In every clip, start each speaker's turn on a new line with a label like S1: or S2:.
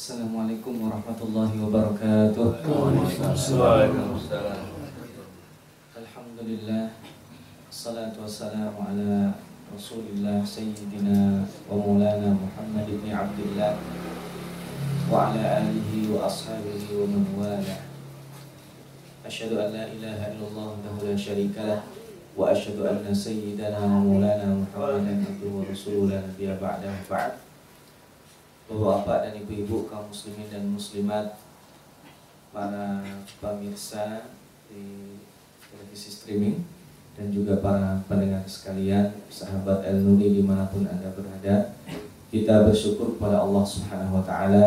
S1: Assalamualaikum warahmatullahi wabarakatuh.
S2: Waalaikumsalam.
S1: Alhamdulillah. Assalatu wassalamu ala Rasulillah Sayyidina wa Maulana Muhammad ibn Abdullah wa ala alihi wa ashabihi wa man wala. Asyhadu an la ilaha illallah wahdahu la syarika lah wa asyhadu anna sayyidana wa maulana Muhammadan abduhu wa rasuluhu la nabiyya ba'dahu ba'd. Bapak-bapak dan ibu-ibu kaum muslimin dan muslimat para pemirsa di televisi streaming dan juga para pendengar sekalian sahabat El Nuri di mana pun anda berada kita bersyukur kepada Allah Subhanahu Wa Taala.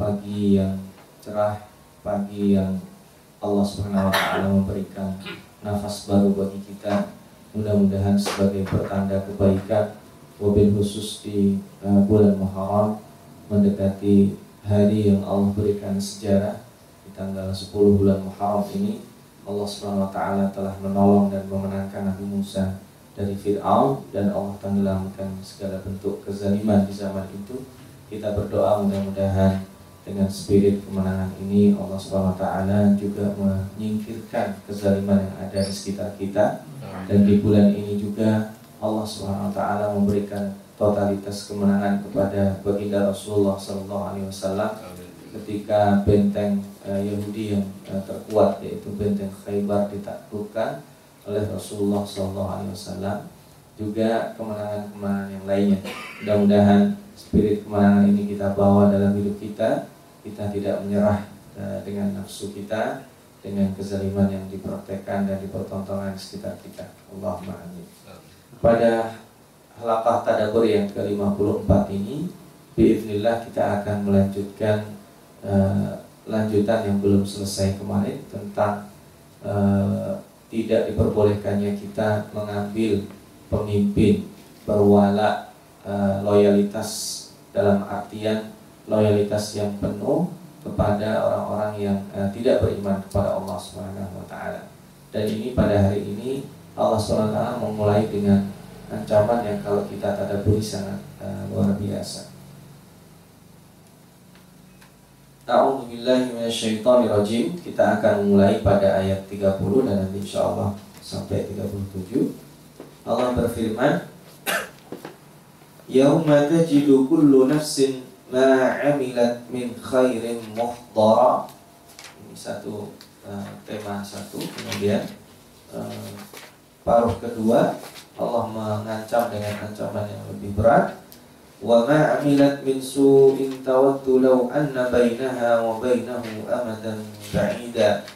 S1: Pagi yang cerah pagi yang Allah Subhanahu Wa Taala memberikan nafas baru bagi kita. Mudah-mudahan sebagai pertanda kebaikan wabil khusus di uh, bulan Muharram mendekati hari yang Allah berikan sejarah di tanggal 10 bulan Muharram ini Allah taala telah menolong dan memenangkan Nabi Musa dari Firaun dan Allah tenggelamkan segala bentuk kezaliman di zaman itu. Kita berdoa mudah-mudahan dengan spirit kemenangan ini Allah taala juga menyingkirkan kezaliman yang ada di sekitar kita dan di bulan ini juga taala memberikan totalitas kemenangan kepada baginda Rasulullah Sallallahu Alaihi Wasallam ketika benteng uh, Yahudi yang uh, terkuat yaitu benteng Khaybar ditaklukkan oleh Rasulullah Sallallahu Alaihi Wasallam juga kemenangan-kemenangan yang lainnya. Mudah-mudahan spirit kemenangan ini kita bawa dalam hidup kita. Kita tidak menyerah uh, dengan nafsu kita, dengan kezaliman yang dipraktekkan dan dipertontonkan di sekitar kita. Allahumma amin. Pada halaqah tadabur yang ke-54 ini Biiznillah kita akan melanjutkan uh, lanjutan yang belum selesai kemarin tentang uh, tidak diperbolehkannya kita mengambil pemimpin berwala uh, loyalitas dalam artian loyalitas yang penuh kepada orang-orang yang uh, tidak beriman kepada Allah Subhanahu wa taala. Dan ini pada hari ini Allah Subhanahu wa taala memulai dengan ancaman yang kalau kita tadaburi sangat uh, luar biasa. A'udzubillahi Kita akan mulai pada ayat 30 dan nanti insyaallah sampai 37. Allah berfirman, "Yauma tajidu kullu nafsin ma 'amilat min khairin muhdara." Ini satu uh, tema satu, kemudian uh, paruh kedua Allah mengancam dengan ancaman yang lebih berat. Wa ma amilat min su'in tawaddu law anna bainaha wa bainahu amadan ba'ida.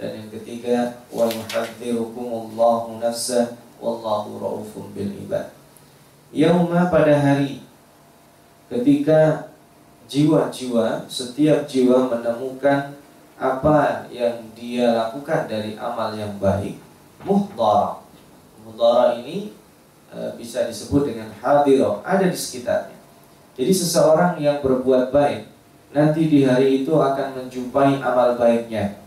S1: Dan yang ketiga wa yuhadzirukumullahu nafsa wallahu raufun bil ibad. Yauma pada hari ketika jiwa-jiwa setiap jiwa menemukan apa yang dia lakukan dari amal yang baik muhdara Mudara ini e, bisa disebut dengan hadiro, ada di sekitarnya. Jadi seseorang yang berbuat baik nanti di hari itu akan menjumpai amal baiknya.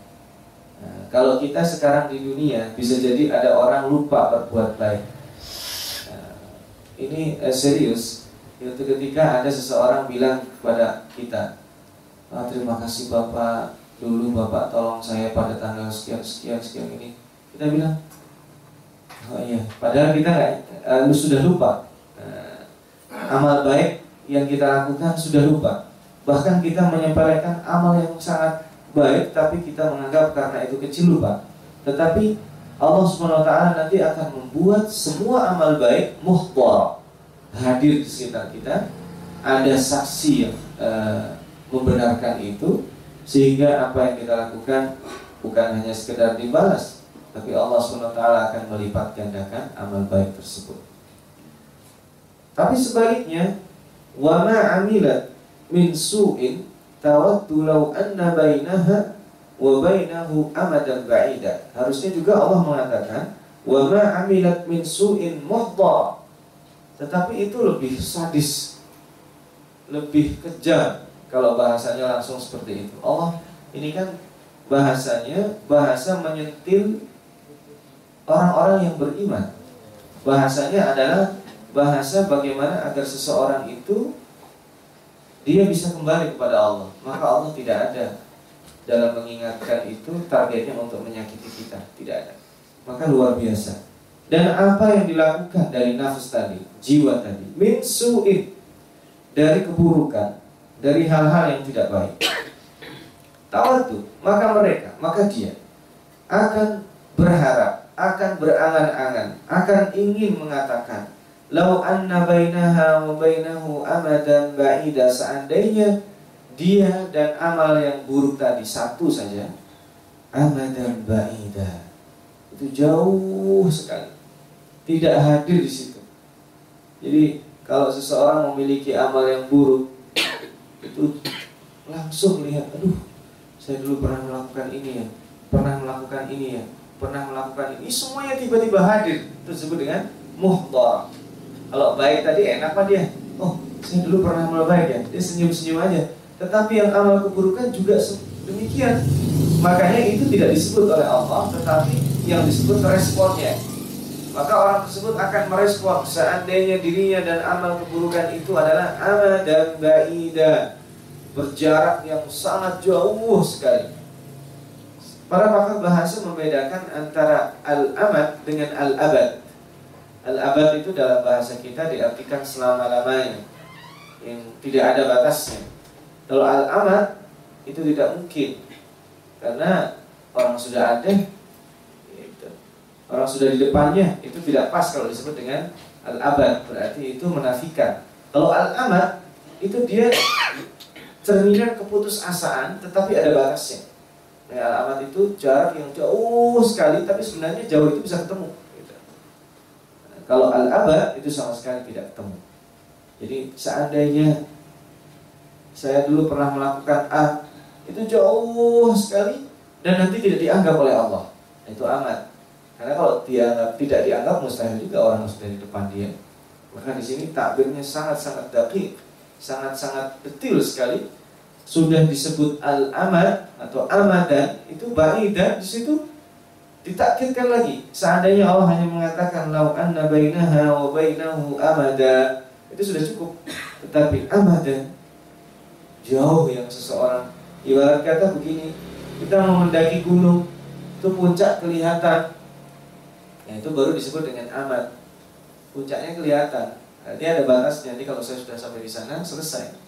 S1: Nah, kalau kita sekarang di dunia bisa jadi ada orang lupa berbuat baik. Nah, ini e, serius. Itu ketika ada seseorang bilang kepada kita, ah, terima kasih bapak dulu bapak tolong saya pada tanggal sekian sekian sekian ini. Kita bilang Oh iya, padahal kita uh, sudah lupa uh, amal baik yang kita lakukan sudah lupa. Bahkan kita menyepelekan amal yang sangat baik, tapi kita menganggap karena itu kecil lupa. Tetapi Allah swt nanti akan membuat semua amal baik muhtar hadir di sekitar kita. Ada saksi yang uh, membenarkan itu, sehingga apa yang kita lakukan bukan hanya sekedar dibalas, tapi Allah SWT akan melipat gandakan amal baik tersebut. Tapi sebaliknya, wa ma amilat min su'in tawaddu law anna bainaha wa bainahu amadan ba'ida. Harusnya juga Allah mengatakan wa ma amilat min su'in muhdha. Tetapi itu lebih sadis, lebih kejam kalau bahasanya langsung seperti itu. Allah ini kan bahasanya bahasa menyentil orang-orang yang beriman. Bahasanya adalah bahasa bagaimana agar seseorang itu dia bisa kembali kepada Allah. Maka Allah tidak ada dalam mengingatkan itu targetnya untuk menyakiti kita, tidak ada. Maka luar biasa. Dan apa yang dilakukan dari nafsu tadi, jiwa tadi, min su'in dari keburukan, dari hal-hal yang tidak baik. Tawatu, maka mereka, maka dia akan berharap, akan berangan-angan, akan ingin mengatakan, Lau anna bainaha wa bainahu amadan ba'ida seandainya dia dan amal yang buruk tadi satu saja amadan ba'ida. Itu jauh sekali. Tidak hadir di situ. Jadi kalau seseorang memiliki amal yang buruk itu langsung lihat aduh saya dulu pernah melakukan ini ya pernah melakukan ini ya pernah melakukan ini semuanya tiba-tiba hadir. Tersebut dengan muhdar kalau baik tadi enak apa dia? Oh saya dulu pernah amal baik ya. Dia senyum-senyum aja. Tetapi yang amal keburukan juga demikian. Makanya itu tidak disebut oleh Allah tetapi yang disebut responnya. Maka orang tersebut akan merespon seandainya dirinya dan amal keburukan itu adalah amal dan baida berjarak yang sangat jauh sekali para pakar bahasa membedakan antara al-amad dengan al-abad Al-abad itu dalam bahasa kita diartikan selama-lamanya yang tidak ada batasnya. Kalau al-amad itu tidak mungkin karena orang sudah ada gitu. orang sudah di depannya itu tidak pas kalau disebut dengan al-abad berarti itu menafikan. Kalau al-amad itu dia cerminan keputusasaan tetapi ada batasnya. Nah, al-amad itu jarak yang jauh sekali tapi sebenarnya jauh itu bisa ketemu kalau al-abad itu sama sekali tidak ketemu. Jadi seandainya saya dulu pernah melakukan A, itu jauh sekali dan nanti tidak dianggap oleh Allah. Itu amat. Karena kalau dianggap tidak dianggap mustahil juga orang sudah di depan dia. Maka di sini takbirnya sangat-sangat dakik, sangat-sangat detail sekali. Sudah disebut al-amad atau amadan itu dan di situ Ditakkitkan lagi, seandainya Allah hanya mengatakan lau anna bainaha wa bainahu amada, itu sudah cukup. Tetapi amada jauh yang seseorang ibarat kata begini, kita mau mendaki gunung, itu puncak kelihatan. Ya, itu baru disebut dengan amad. Puncaknya kelihatan. Nanti ada batasnya. Nanti kalau saya sudah sampai di sana selesai.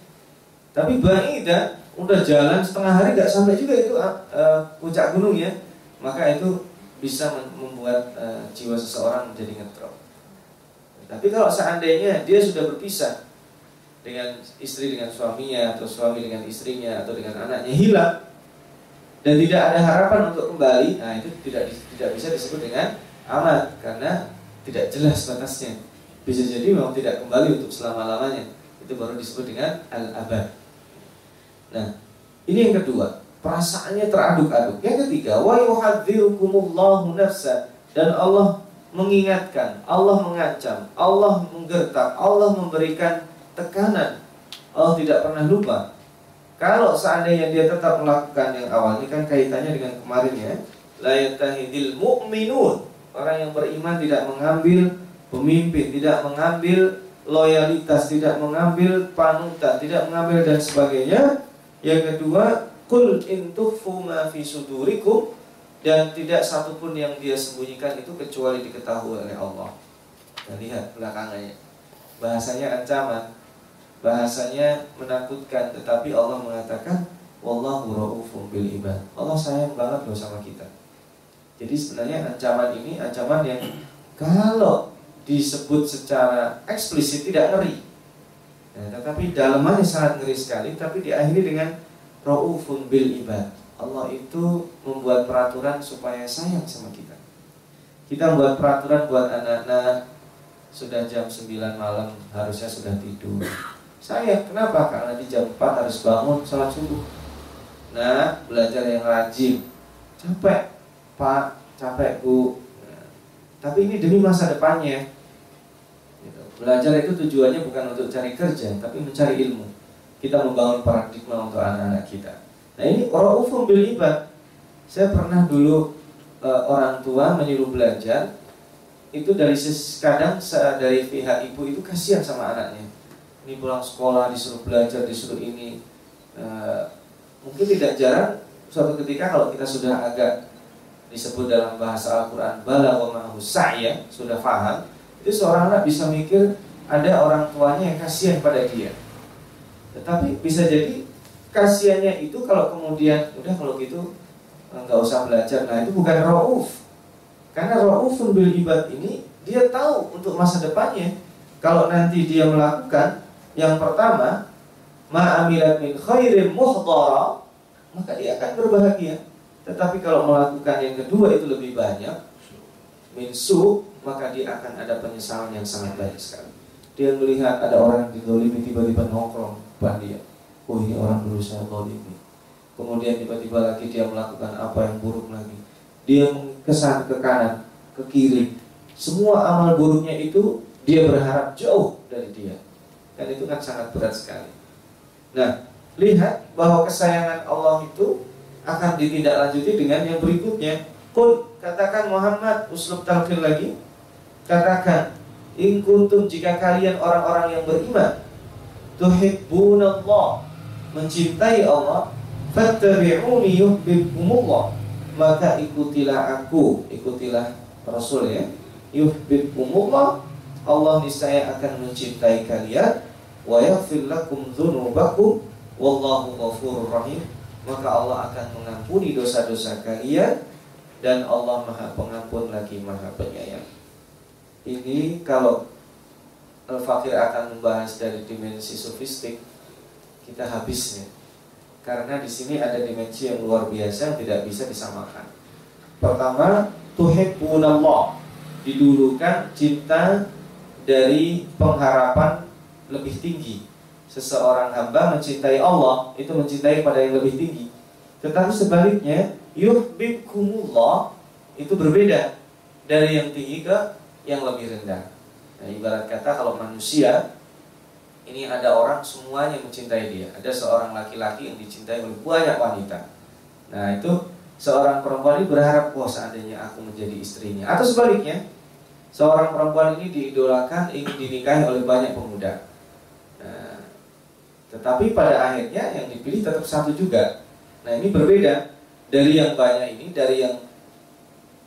S1: Tapi baida udah jalan setengah hari nggak sampai juga itu uh, puncak gunung ya. Maka itu bisa membuat uh, jiwa seseorang menjadi ngedrop. Tapi kalau seandainya dia sudah berpisah dengan istri dengan suaminya atau suami dengan istrinya atau dengan anaknya hilang dan tidak ada harapan untuk kembali, nah itu tidak tidak bisa disebut dengan amat karena tidak jelas batasnya. Bisa jadi memang tidak kembali untuk selama-lamanya. Itu baru disebut dengan al-abad. Nah, ini yang kedua perasaannya teraduk-aduk. Yang ketiga, wa yuhadzirukumullahu nafsa dan Allah mengingatkan, Allah mengancam, Allah menggertak, Allah memberikan tekanan. Allah tidak pernah lupa. Kalau seandainya dia tetap melakukan yang awal ini kan kaitannya dengan kemarin ya. La yatahidil mu'minun. Orang yang beriman tidak mengambil pemimpin, tidak mengambil loyalitas, tidak mengambil panutan, tidak mengambil dan sebagainya. Yang kedua, Kul intufu ma fi sudurikum dan tidak satupun yang dia sembunyikan itu kecuali diketahui oleh Allah. Dan lihat belakangnya. Bahasanya ancaman, bahasanya menakutkan, tetapi Allah mengatakan wallahu raufum bil ibad. Allah sayang banget loh sama kita. Jadi sebenarnya ancaman ini ancaman yang kalau disebut secara eksplisit tidak ngeri. Nah, tetapi dalamannya sangat ngeri sekali, tapi diakhiri dengan Raufun bil ibad. Allah itu membuat peraturan supaya sayang sama kita. Kita membuat peraturan buat anak-anak sudah jam 9 malam harusnya sudah tidur. Saya kenapa? Karena di jam 4 harus bangun sholat subuh. Nah, belajar yang rajin. Capek, Pak, capek, Bu. Nah, tapi ini demi masa depannya. Belajar itu tujuannya bukan untuk cari kerja, tapi mencari ilmu kita membangun paradigma untuk anak-anak kita. Nah ini raufum bil ibad. Saya pernah dulu e, orang tua menyuruh belajar itu dari kadang dari pihak ibu itu kasihan sama anaknya. ini pulang sekolah disuruh belajar disuruh ini uh, mungkin tidak jarang suatu ketika kalau kita sudah agak disebut dalam bahasa Al-Quran bala wa ma'hu sa'ya sudah paham itu seorang anak bisa mikir ada orang tuanya yang kasihan pada dia. Tetapi bisa jadi kasihannya itu kalau kemudian udah kalau gitu nggak usah belajar. Nah itu bukan rauf. Karena raufun bil ibad ini dia tahu untuk masa depannya. Kalau nanti dia melakukan yang pertama ma'amilat min khairin muhdara maka dia akan berbahagia. Tetapi kalau melakukan yang kedua itu lebih banyak min su maka dia akan ada penyesalan yang sangat banyak sekali dia melihat ada orang yang didolimi tiba-tiba nongkrong depan dia oh ini orang dulu saya dolimi kemudian tiba-tiba lagi dia melakukan apa yang buruk lagi dia kesan ke kanan, ke kiri. Semua amal buruknya itu dia berharap jauh dari dia. Dan itu kan sangat berat sekali. Nah, lihat bahwa kesayangan Allah itu akan ditindaklanjuti dengan yang berikutnya. Kul katakan Muhammad uslub talqin lagi. Katakan in kuntum jika kalian orang-orang yang beriman tuhibbunallah mencintai Allah fattabi'uni yuhibbukumullah maka ikutilah aku, ikutilah Rasul ya. Yuhibbukumullah, Allah niscaya akan mencintai kalian wa yaghfir lakum dzunubakum wallahu ghafurur rahim. Maka Allah akan mengampuni dosa-dosa kalian dan Allah Maha Pengampun lagi Maha Penyayang. Ini kalau Al-Fakir akan membahas dari dimensi sofistik, kita habisnya karena di sini ada dimensi yang luar biasa yang tidak bisa disamakan. Pertama, tuhibbunallah didulukan cinta dari pengharapan lebih tinggi. Seseorang hamba mencintai Allah itu mencintai pada yang lebih tinggi. Tetapi sebaliknya, yuhibbukumullah itu berbeda dari yang tinggi ke yang lebih rendah. Nah, ibarat kata kalau manusia ini ada orang semuanya mencintai dia. Ada seorang laki-laki yang dicintai oleh banyak wanita. Nah itu seorang perempuan ini berharap, wah seandainya aku menjadi istrinya. Atau sebaliknya, seorang perempuan ini diidolakan ingin dinikahi oleh banyak pemuda. Nah, tetapi pada akhirnya yang dipilih tetap satu juga. Nah ini berbeda dari yang banyak ini, dari yang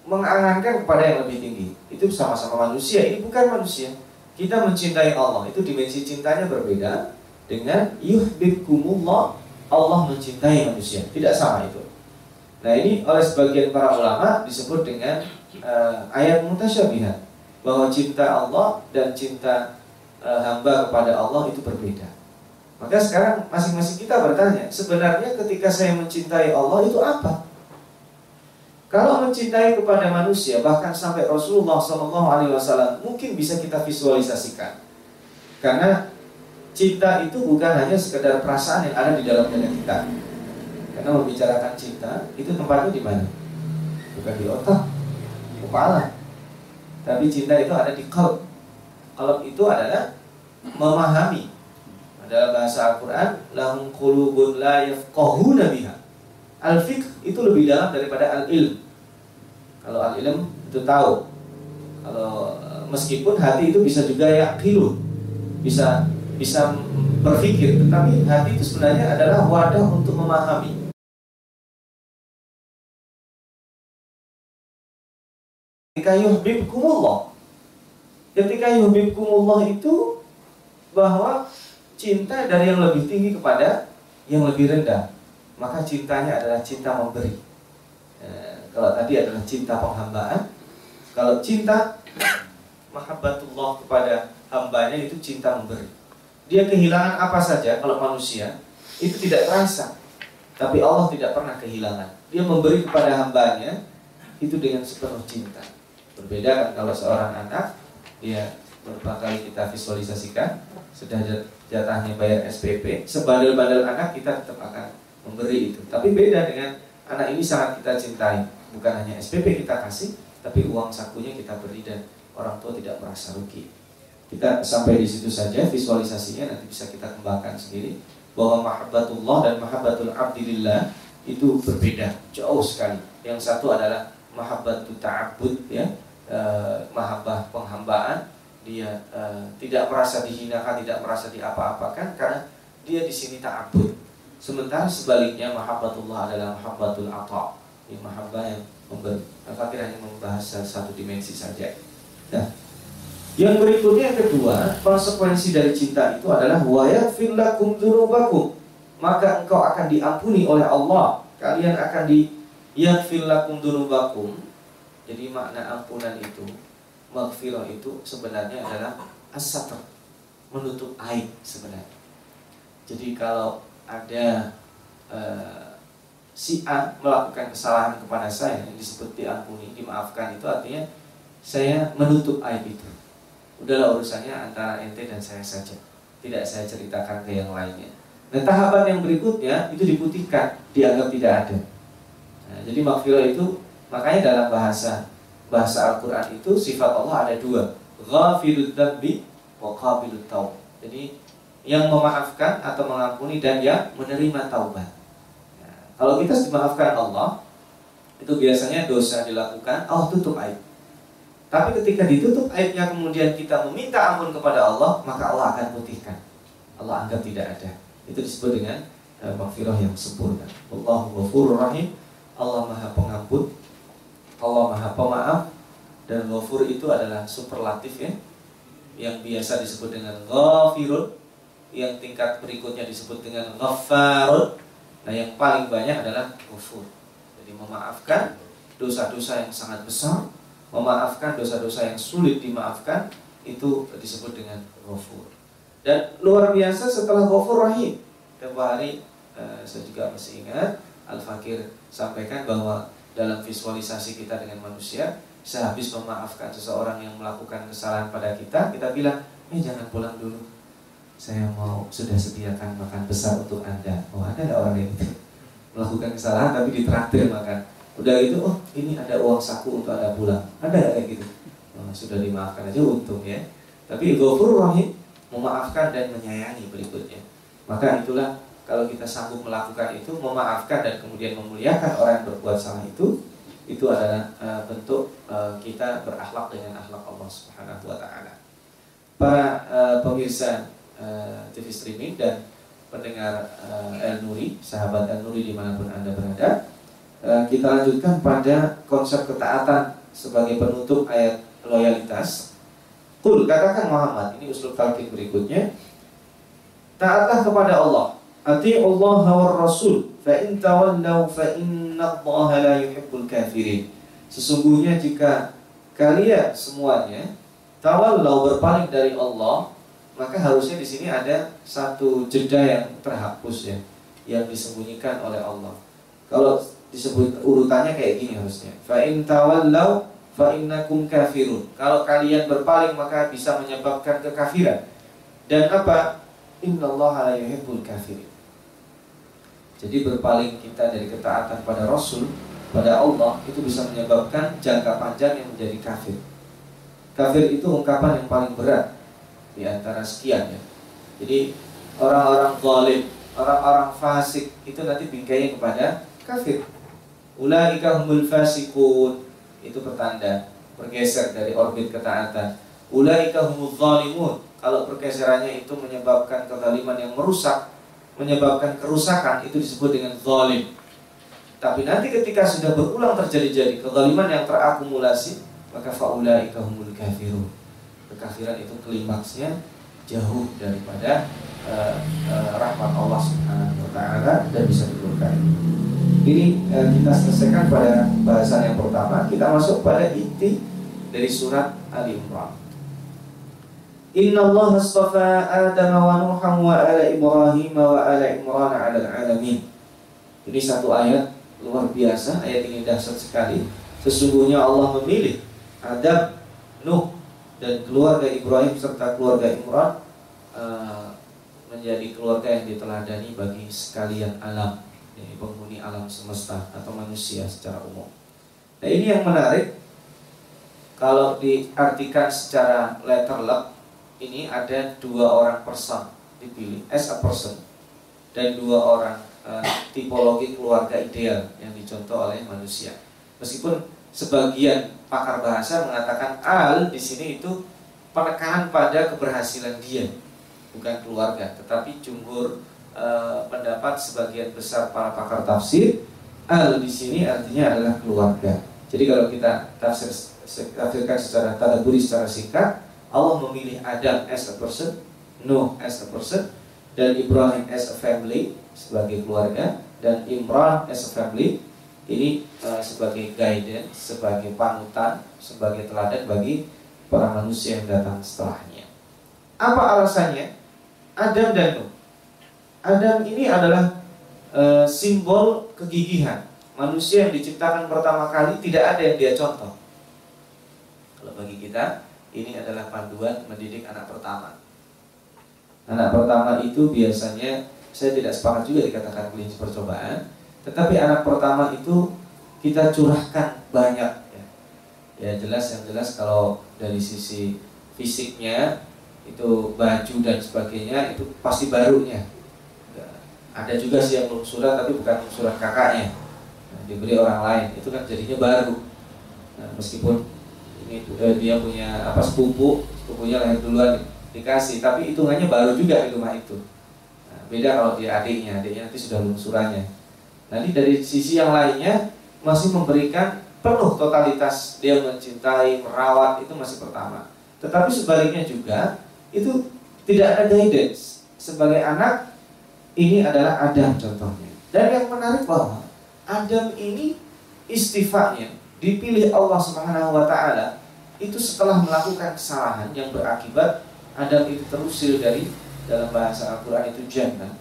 S1: mengangankan kepada yang lebih tinggi. Itu sama-sama manusia, ini bukan manusia. Kita mencintai Allah itu dimensi cintanya berbeda dengan yuhibbukumullah Allah mencintai manusia. Tidak sama itu. Nah ini oleh sebagian para ulama disebut dengan uh, ayat mutasyabihat bahwa cinta Allah dan cinta uh, hamba kepada Allah itu berbeda. Maka sekarang masing-masing kita bertanya sebenarnya ketika saya mencintai Allah itu apa kalau mencintai kepada manusia, bahkan sampai Rasulullah Wasallam mungkin bisa kita visualisasikan, karena cinta itu bukan hanya sekedar perasaan yang ada di dalam diri kita. Karena membicarakan cinta itu tempatnya di mana? Bukan di otak, di kepala. Tapi cinta itu ada di kalb. Kalb itu adalah memahami. Dalam bahasa Al-Quran, lahum qulubun la yafqahuna biha. Al-fiqh itu lebih dalam daripada al-ilm. Kalau al-ilm itu tahu. Kalau eh, meskipun hati itu bisa juga ya pilu, bisa bisa berpikir, tetapi hati itu sebenarnya adalah wadah untuk memahami. Ketika yuhibbukumullah Ketika yuhibbukumullah itu Bahwa cinta dari yang lebih tinggi kepada yang lebih rendah maka cintanya adalah cinta memberi. Eh, kalau tadi adalah cinta penghambaan, kalau cinta mahabbatullah kepada hambanya itu cinta memberi. Dia kehilangan apa saja kalau manusia itu tidak terasa, tapi Allah tidak pernah kehilangan. Dia memberi kepada hambanya itu dengan sepenuh cinta. Berbeda kan kalau seorang anak dia beberapa kali kita visualisasikan sudah jatahnya bayar SPP, sebandel-bandel anak kita tetap akan memberi itu. Tapi beda dengan anak ini sangat kita cintai. Bukan hanya SPP kita kasih, tapi uang sakunya kita beri dan orang tua tidak merasa rugi. Kita sampai di situ saja visualisasinya nanti bisa kita kembangkan sendiri bahwa mahabbatullah dan mahabbatul abdillah itu berbeda jauh sekali. Yang satu adalah mahabbatul ta'abbud ya, eh, mahabbah penghambaan. dia uh, tidak merasa dihinakan, tidak merasa diapa-apakan karena dia di sini ta'abbud. Sementara sebaliknya mahabbatullah adalah mahabbatul ata. Ini mahabbah yang memberi. Al-Fakir hanya membahas satu dimensi saja. Nah, yang berikutnya yang kedua, konsekuensi dari cinta itu adalah wa yaghfir lakum dzunubakum. Maka engkau akan diampuni oleh Allah. Kalian akan di yaghfir lakum dzunubakum. Jadi makna ampunan itu maghfirah itu sebenarnya adalah as menutup aib sebenarnya. Jadi kalau ada uh, si A melakukan kesalahan kepada saya yang disebut diampuni, dimaafkan itu artinya saya menutup aib itu. Udahlah urusannya antara ente dan saya saja. Tidak saya ceritakan ke yang lainnya. Nah tahapan yang berikutnya itu diputihkan, dianggap tidak ada. Nah, jadi maghfirah itu makanya dalam bahasa bahasa Al-Quran itu sifat Allah ada dua Ghafirud dambi wa qabilut taub Jadi yang memaafkan atau mengampuni dan yang menerima taubat. Nah, Kalau kita dimaafkan Allah Itu biasanya dosa dilakukan Allah tutup aib. Tapi ketika ditutup aibnya kemudian kita meminta ampun kepada Allah Maka Allah akan putihkan. Allah anggap tidak ada. Itu disebut dengan uh, maghfirah yang sempurna. Allahu ghafurur rahim. Allah maha pengampun Allah Maha Pemaaf dan Ghafur itu adalah superlatif ya yang biasa disebut dengan Ghafirun yang tingkat berikutnya disebut dengan Ghafarun nah yang paling banyak adalah Ghafur jadi memaafkan dosa-dosa yang sangat besar memaafkan dosa-dosa yang sulit dimaafkan itu disebut dengan Ghafur. Dan luar biasa setelah Ghafur Rahim. Tempoh hari eh, saya juga masih ingat Al-Fakir sampaikan bahwa dalam visualisasi kita dengan manusia sehabis memaafkan seseorang yang melakukan kesalahan pada kita kita bilang eh jangan pulang dulu saya mau sudah sediakan makan besar untuk anda. Oh ada nggak orang yang melakukan kesalahan tapi ditraktir makan? Udah gitu oh ini ada uang saku untuk anda pulang. Ada kayak gitu? Oh, sudah dimaafkan aja untung ya. Tapi Ghafur Rahim memaafkan dan menyayangi berikutnya. Maka itulah kalau kita sanggup melakukan itu memaafkan dan kemudian memuliakan orang yang berbuat salah itu itu adalah uh, bentuk uh, kita berakhlak dengan akhlak Allah Subhanahu wa taala. Para uh, pemirsa uh, TV streaming dan pendengar uh, El Nuri, sahabat El Nuri di mana pun anda berada, uh, kita lanjutkan pada konsep ketaatan sebagai penutup ayat loyalitas. Kul katakan Muhammad ini usul talqin berikutnya. Taatlah kepada Allah Ati Allah wa Rasul fa in tawallaw fa inna Allah la yuhibbul kafirin. Sesungguhnya jika kalian semuanya tawallau berpaling dari Allah, maka harusnya di sini ada satu jeda yang terhapus ya, yang disembunyikan oleh Allah. Kalau disebut urutannya kayak gini harusnya. Fa in tawallaw fa innakum kafirun. Kalau kalian berpaling maka bisa menyebabkan kekafiran. Dan apa? Innallaha la yuhibbul kafirin. Jadi berpaling kita dari ketaatan pada Rasul, pada Allah itu bisa menyebabkan jangka panjang yang menjadi kafir. Kafir itu ungkapan yang paling berat di antara sekian ya. Jadi orang-orang zalim, orang-orang fasik itu nanti bingkainya kepada kafir. Ulaika humul fasikun itu pertanda bergeser dari orbit ketaatan. Ulaika humul zalimun kalau pergeserannya itu menyebabkan kezaliman yang merusak menyebabkan kerusakan itu disebut dengan zalim. Tapi nanti ketika sudah berulang terjadi-jadi kezaliman yang terakumulasi, maka faulaika humul kafirun. Kekafiran itu klimaksnya jauh daripada uh, uh, rahmat Allah Subhanahu wa taala dan bisa dilukai. Ini uh, kita selesaikan pada bahasan yang pertama. Kita masuk pada inti dari surat Ali Imran. Inna Allah astafa Adam wa Nuhan wa ala Ibrahim wa ala Imran ala alamin. Ini satu ayat luar biasa, ayat ini dahsyat sekali. Sesungguhnya Allah memilih Adam, Nuh dan keluarga Ibrahim serta keluarga Imran uh, menjadi keluarga yang diteladani bagi sekalian alam, ini penghuni alam semesta atau manusia secara umum. Nah ini yang menarik kalau diartikan secara letter luck ini ada dua orang person dipilih as a person dan dua orang uh, tipologi keluarga ideal yang dicontoh oleh manusia. Meskipun sebagian pakar bahasa mengatakan al di sini itu penekanan pada keberhasilan dia, bukan keluarga. Tetapi jumhur e, pendapat sebagian besar para pakar tafsir al di sini artinya adalah keluarga. Jadi kalau kita tafsir tafsirkan secara tadaburi secara singkat, Allah memilih Adam as a person, Nuh as a person, dan Ibrahim as a family sebagai keluarga, dan Imran as a family ini uh, sebagai guidance, sebagai panutan, sebagai teladan bagi para manusia yang datang setelahnya. Apa alasannya? Adam dan Nuh. Adam ini adalah uh, simbol kegigihan. Manusia yang diciptakan pertama kali tidak ada yang dia contoh. Kalau bagi kita, ini adalah panduan mendidik anak pertama. Anak pertama itu biasanya saya tidak sepakat juga dikatakan klinis percobaan, tetapi anak pertama itu kita curahkan banyak ya. ya jelas yang jelas kalau dari sisi fisiknya itu baju dan sebagainya itu pasti barunya. Ada juga sih yang surat tapi bukan surat kakaknya, nah, diberi orang lain itu kan jadinya baru. Nah, meskipun ini eh, dia punya apa sepupu, sepupunya lahir duluan dikasih, tapi hitungannya baru juga di rumah itu. Nah, beda kalau dia adiknya, adiknya nanti sudah lungsurannya. Nanti dari sisi yang lainnya masih memberikan penuh totalitas dia mencintai, merawat itu masih pertama. Tetapi sebaliknya juga itu tidak ada guidance. Sebagai anak ini adalah Adam contohnya. Dan yang menarik bahwa Adam ini istighfarnya dipilih Allah Subhanahu wa taala itu setelah melakukan kesalahan yang berakibat Adam itu terusir dari dalam bahasa Al-Qur'an itu jannah.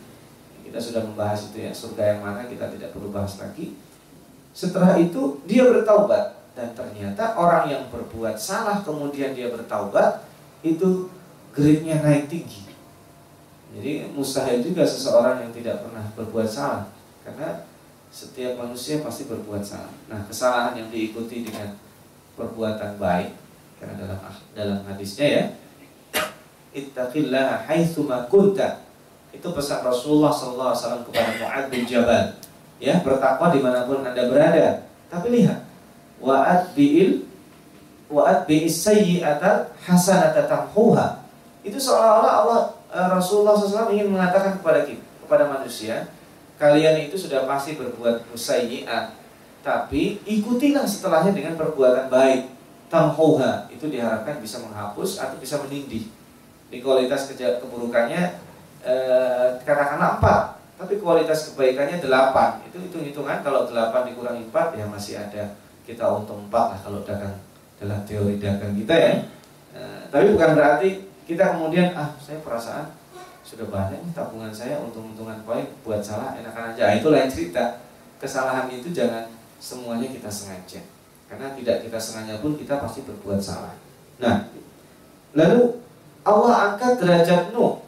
S1: Kita sudah membahas itu ya, surga yang mana kita tidak perlu bahas lagi. Setelah itu dia bertaubat dan ternyata orang yang berbuat salah kemudian dia bertaubat itu grade-nya naik tinggi. Jadi mustahil juga seseorang yang tidak pernah berbuat salah karena setiap manusia pasti berbuat salah. Nah, kesalahan yang diikuti dengan perbuatan baik karena dalam dalam hadisnya ya ittaqillah haitsu kunta. Itu pesan Rasulullah SAW kepada Mu'ad bin Jabal. Ya, bertakwa di mana pun anda berada. Tapi lihat, wa'ad bi'il wa'ad bi'is sayyi'ata hasanata tamhuha. Itu seolah-olah Allah eh, Rasulullah SAW ingin mengatakan kepada kita, kepada manusia, kalian itu sudah pasti berbuat musayyi'at tapi ikutilah setelahnya dengan perbuatan baik tamhuha itu diharapkan bisa menghapus atau bisa menindih di kualitas keburukannya eh, katakanlah empat tapi kualitas kebaikannya delapan. Itu hitung hitungan kalau delapan dikurangi empat ya masih ada kita untung empat lah kalau dagang dalam teori dagang kita ya. Eh, tapi bukan berarti kita kemudian ah saya perasaan sudah banyak tabungan saya untung-untungan poin buat salah enakan aja. Nah, itu lain cerita. Kesalahan itu jangan semuanya kita sengaja. Karena tidak kita sengaja pun kita pasti berbuat salah. Nah lalu Allah angkat derajat Nuh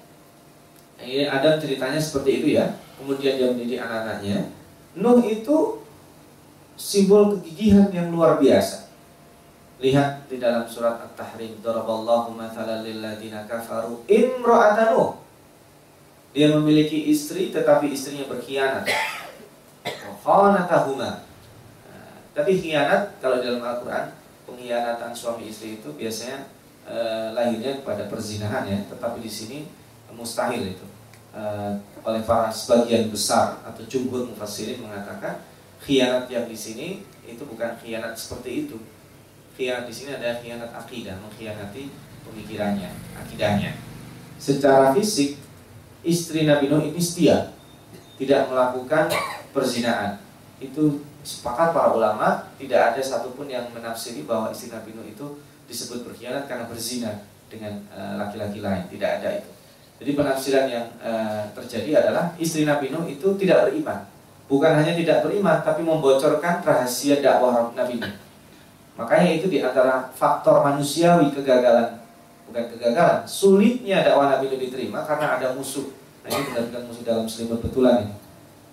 S1: ini ada ceritanya seperti itu ya. Kemudian dia mendidik anak-anaknya. Nuh itu simbol kegigihan yang luar biasa. Lihat di dalam surat At-Tahrim Daraballahu mathalan lil ladina kafaru imra'atan Nuh. Dia memiliki istri tetapi istrinya berkhianat. Khanatahuma. Nah, tapi khianat kalau dalam Al-Qur'an pengkhianatan suami istri itu biasanya eh, lahirnya pada perzinahan ya, tetapi di sini mustahil itu. Eh, oleh para sebagian besar atau jumhur mufassirin mengatakan khianat yang di sini itu bukan khianat seperti itu. Khianat di sini adalah khianat akidah, mengkhianati pemikirannya, akidahnya. Secara fisik istri Nabi Nuh ini setia, tidak melakukan perzinahan. Itu sepakat para ulama, tidak ada satupun yang menafsiri bahwa istri Nabi Nuh itu disebut berkhianat karena berzina dengan eh, laki-laki uh, lain. Tidak ada itu. Jadi penafsiran yang uh, terjadi adalah istri Nabi Nuh itu tidak beriman. Bukan hanya tidak beriman, tapi membocorkan rahasia dakwah Nabi Nuh. Makanya itu di antara faktor manusiawi kegagalan bukan kegagalan, sulitnya dakwah Nabi itu diterima karena ada musuh. Nah ini benar-benar musuh dalam selimut betulan ini.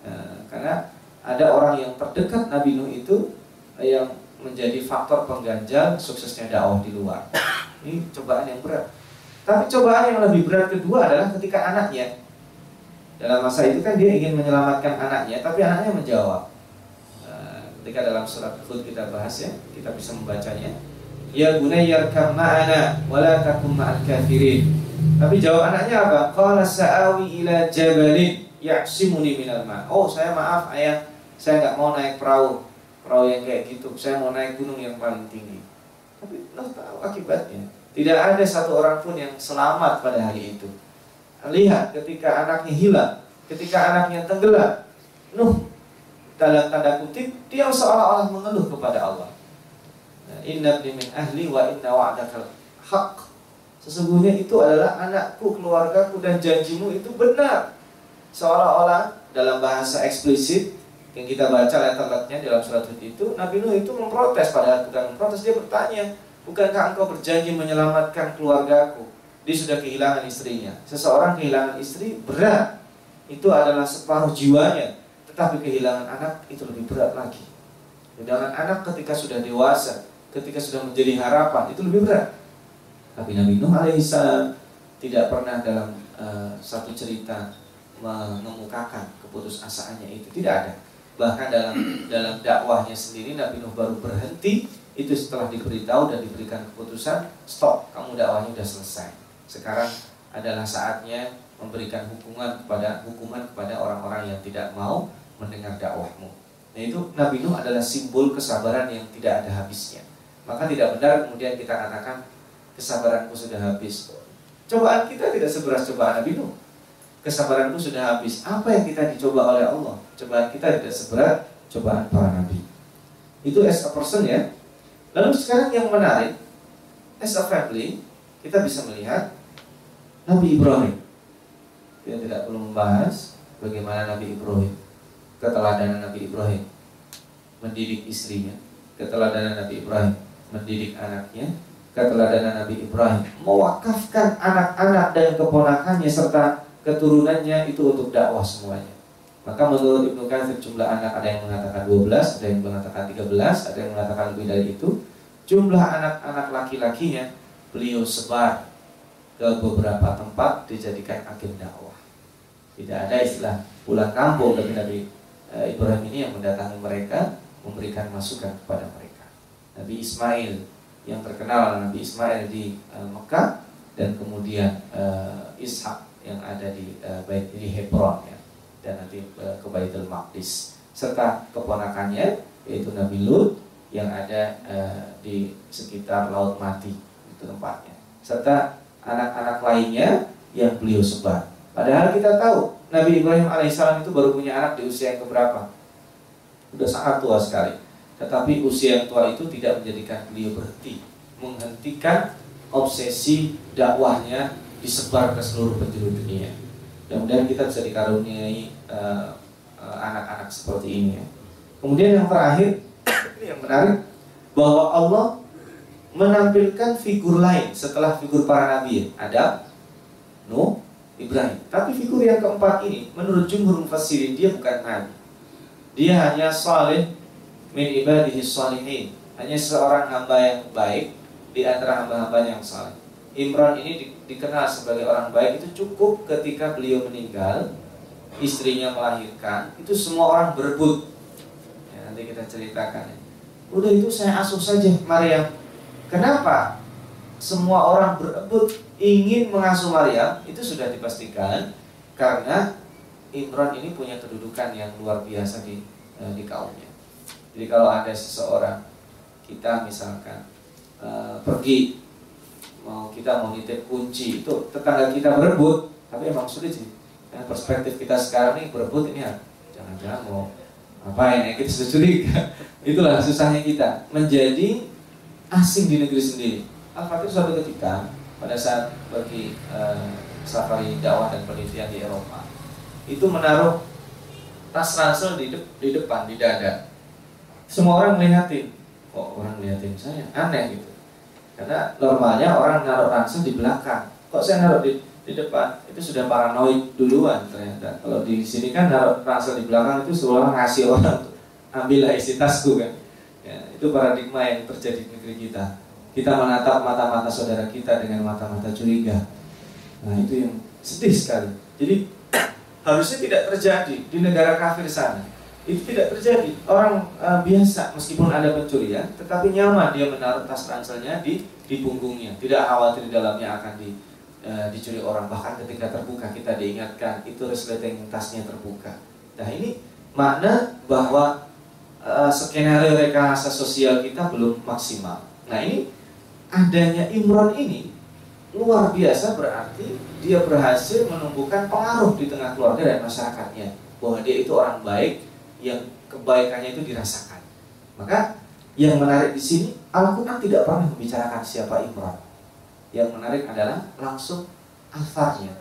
S1: Nah, karena ada orang yang terdekat Nabi Nuh itu yang menjadi faktor pengganjal suksesnya dakwah di luar. Ini cobaan yang berat. Tapi cobaan yang lebih berat kedua adalah ketika anaknya dalam masa itu kan dia ingin menyelamatkan anaknya, tapi anaknya menjawab. Nah, ketika dalam surat Hud kita bahas ya, kita bisa membacanya ya bunayya yarkam ma'ana wa la takum ma'al kafirin. Tapi jawab anaknya apa? Qala sa'awi ila jabalin ya'simuni minal ma. Oh, saya maaf ayah, saya nggak mau naik perahu. Perahu yang kayak gitu. Saya mau naik gunung yang paling tinggi. Tapi Nuh tahu akibatnya. Tidak ada satu orang pun yang selamat pada hari itu. Lihat ketika anaknya hilang, ketika anaknya tenggelam, Nuh dalam tanda kutip dia seolah-olah mengeluh kepada Allah. Nah, inna min ahli wa inna wa'dakal haq. Sesungguhnya itu adalah anakku, keluargaku dan janjimu itu benar. Seolah-olah dalam bahasa eksplisit yang kita baca letter-letternya dalam surat itu, Nabi Nuh itu memprotes pada bukan memprotes dia bertanya, bukankah engkau berjanji menyelamatkan keluargaku? Dia sudah kehilangan istrinya. Seseorang kehilangan istri berat. Itu adalah separuh jiwanya. Tetapi kehilangan anak itu lebih berat lagi. Kehilangan anak ketika sudah dewasa, ketika sudah menjadi harapan itu lebih berat. Tapi Nabi Nuh alaihissalam tidak pernah dalam uh, satu cerita mengemukakan keputusasaannya itu tidak ada. Bahkan dalam dalam dakwahnya sendiri Nabi Nuh baru berhenti itu setelah diberitahu dan diberikan keputusan stop kamu dakwahnya sudah selesai. Sekarang adalah saatnya memberikan hukuman kepada hukuman kepada orang-orang yang tidak mau mendengar dakwahmu. Nah itu Nabi Nuh adalah simbol kesabaran yang tidak ada habisnya. Maka tidak benar kemudian kita katakan kesabaranku sudah habis. Cobaan kita tidak seberat cobaan Nabi Nuh. Kesabaranku sudah habis. Apa yang kita dicoba oleh Allah? Cobaan kita tidak seberat cobaan para nabi. Itu as a person ya. Lalu sekarang yang menarik, as a family, kita bisa melihat Nabi Ibrahim. Kita tidak perlu membahas bagaimana Nabi Ibrahim, keteladanan Nabi Ibrahim mendidik istrinya, keteladanan Nabi Ibrahim mendidik anaknya, keteladanan Nabi Ibrahim, mewakafkan anak-anak dan keponakannya serta keturunannya itu untuk dakwah semuanya. Maka menurut Ibnu Katsir jumlah anak ada yang mengatakan 12, ada yang mengatakan 13, ada yang mengatakan lebih dari itu. Jumlah anak-anak laki-lakinya beliau sebar ke beberapa tempat dijadikan agen dakwah. Tidak ada istilah pulang kampung dari Nabi eh, Ibrahim ini yang mendatangi mereka memberikan masukan kepada mereka. Nabi Ismail yang terkenal Nabi Ismail di uh, Mekah dan kemudian uh, Ishak yang ada di uh, di Hebron ya dan nanti uh, ke Baitul Maqdis serta keponakannya yaitu Nabi Lut yang ada uh, di sekitar Laut Mati itu tempatnya serta anak-anak lainnya yang beliau sebar. Padahal kita tahu Nabi Ibrahim alaihissalam itu baru punya anak di usia yang keberapa? Sudah sangat tua sekali. Tetapi usia yang tua itu tidak menjadikan beliau berhenti Menghentikan obsesi dakwahnya disebar ke seluruh penjuru dunia Kemudian kita bisa dikaruniai eh, eh, anak-anak uh, uh, seperti ini ya. Kemudian yang terakhir Ini yang menarik Bahwa Allah menampilkan figur lain setelah figur para nabi ya. Adam, Nuh, Ibrahim. Tapi figur yang keempat ini menurut jumhur mufassirin dia bukan nabi. Dia hanya saleh min ibadihi salihin. Hanya seorang hamba yang baik di antara hamba-hamba yang saleh. Imran ini dikenal sebagai orang baik itu cukup ketika beliau meninggal, istrinya melahirkan, itu semua orang berebut. Ya, nanti kita ceritakan. Ya. Udah itu saya asuh saja Maryam. Kenapa? Semua orang berebut ingin mengasuh Maryam itu sudah dipastikan karena Imran ini punya kedudukan yang luar biasa di eh, di kaumnya. Jadi kalau ada seseorang kita misalkan uh, pergi mau kita mau nitip kunci itu tetangga kita berebut, tapi emang sulit sih. Dan perspektif kita sekarang ini berebut ini ya jangan-jangan mau apa ya kita sudah. Itulah susahnya kita menjadi asing di negeri sendiri. Al-Fatih suatu ketika pada saat pergi uh, safari dakwah dan penelitian di Eropa itu menaruh tas ransel di, de di depan di dada semua orang melihatin kok orang melihatin saya aneh gitu karena normalnya orang naruh ransel di belakang. Kok saya naruh di, di depan? Itu sudah paranoid duluan ternyata. Kalau di sini kan naruh ransel di belakang itu seolah ngasih orang ambillah isi tasku kan? Ya, itu paradigma yang terjadi di negeri kita. Kita menatap mata-mata saudara kita dengan mata-mata curiga. Nah itu yang sedih sekali. Jadi harusnya tidak terjadi di negara kafir sana itu tidak terjadi. Orang uh, biasa meskipun ada pencurian, tetapi nyaman dia menaruh tas ranselnya di di punggungnya, tidak khawatir di dalamnya akan di, uh, dicuri orang. Bahkan ketika terbuka kita diingatkan itu resleting tasnya terbuka. Nah ini makna bahwa uh, skenario rekayasa sosial kita belum maksimal. Nah ini adanya Imron ini luar biasa berarti dia berhasil menumbuhkan pengaruh di tengah keluarga dan masyarakatnya bahwa dia itu orang baik yang kebaikannya itu dirasakan. Maka yang menarik di sini Al-Quran tidak pernah membicarakan siapa Imran. Yang menarik adalah langsung asarnya,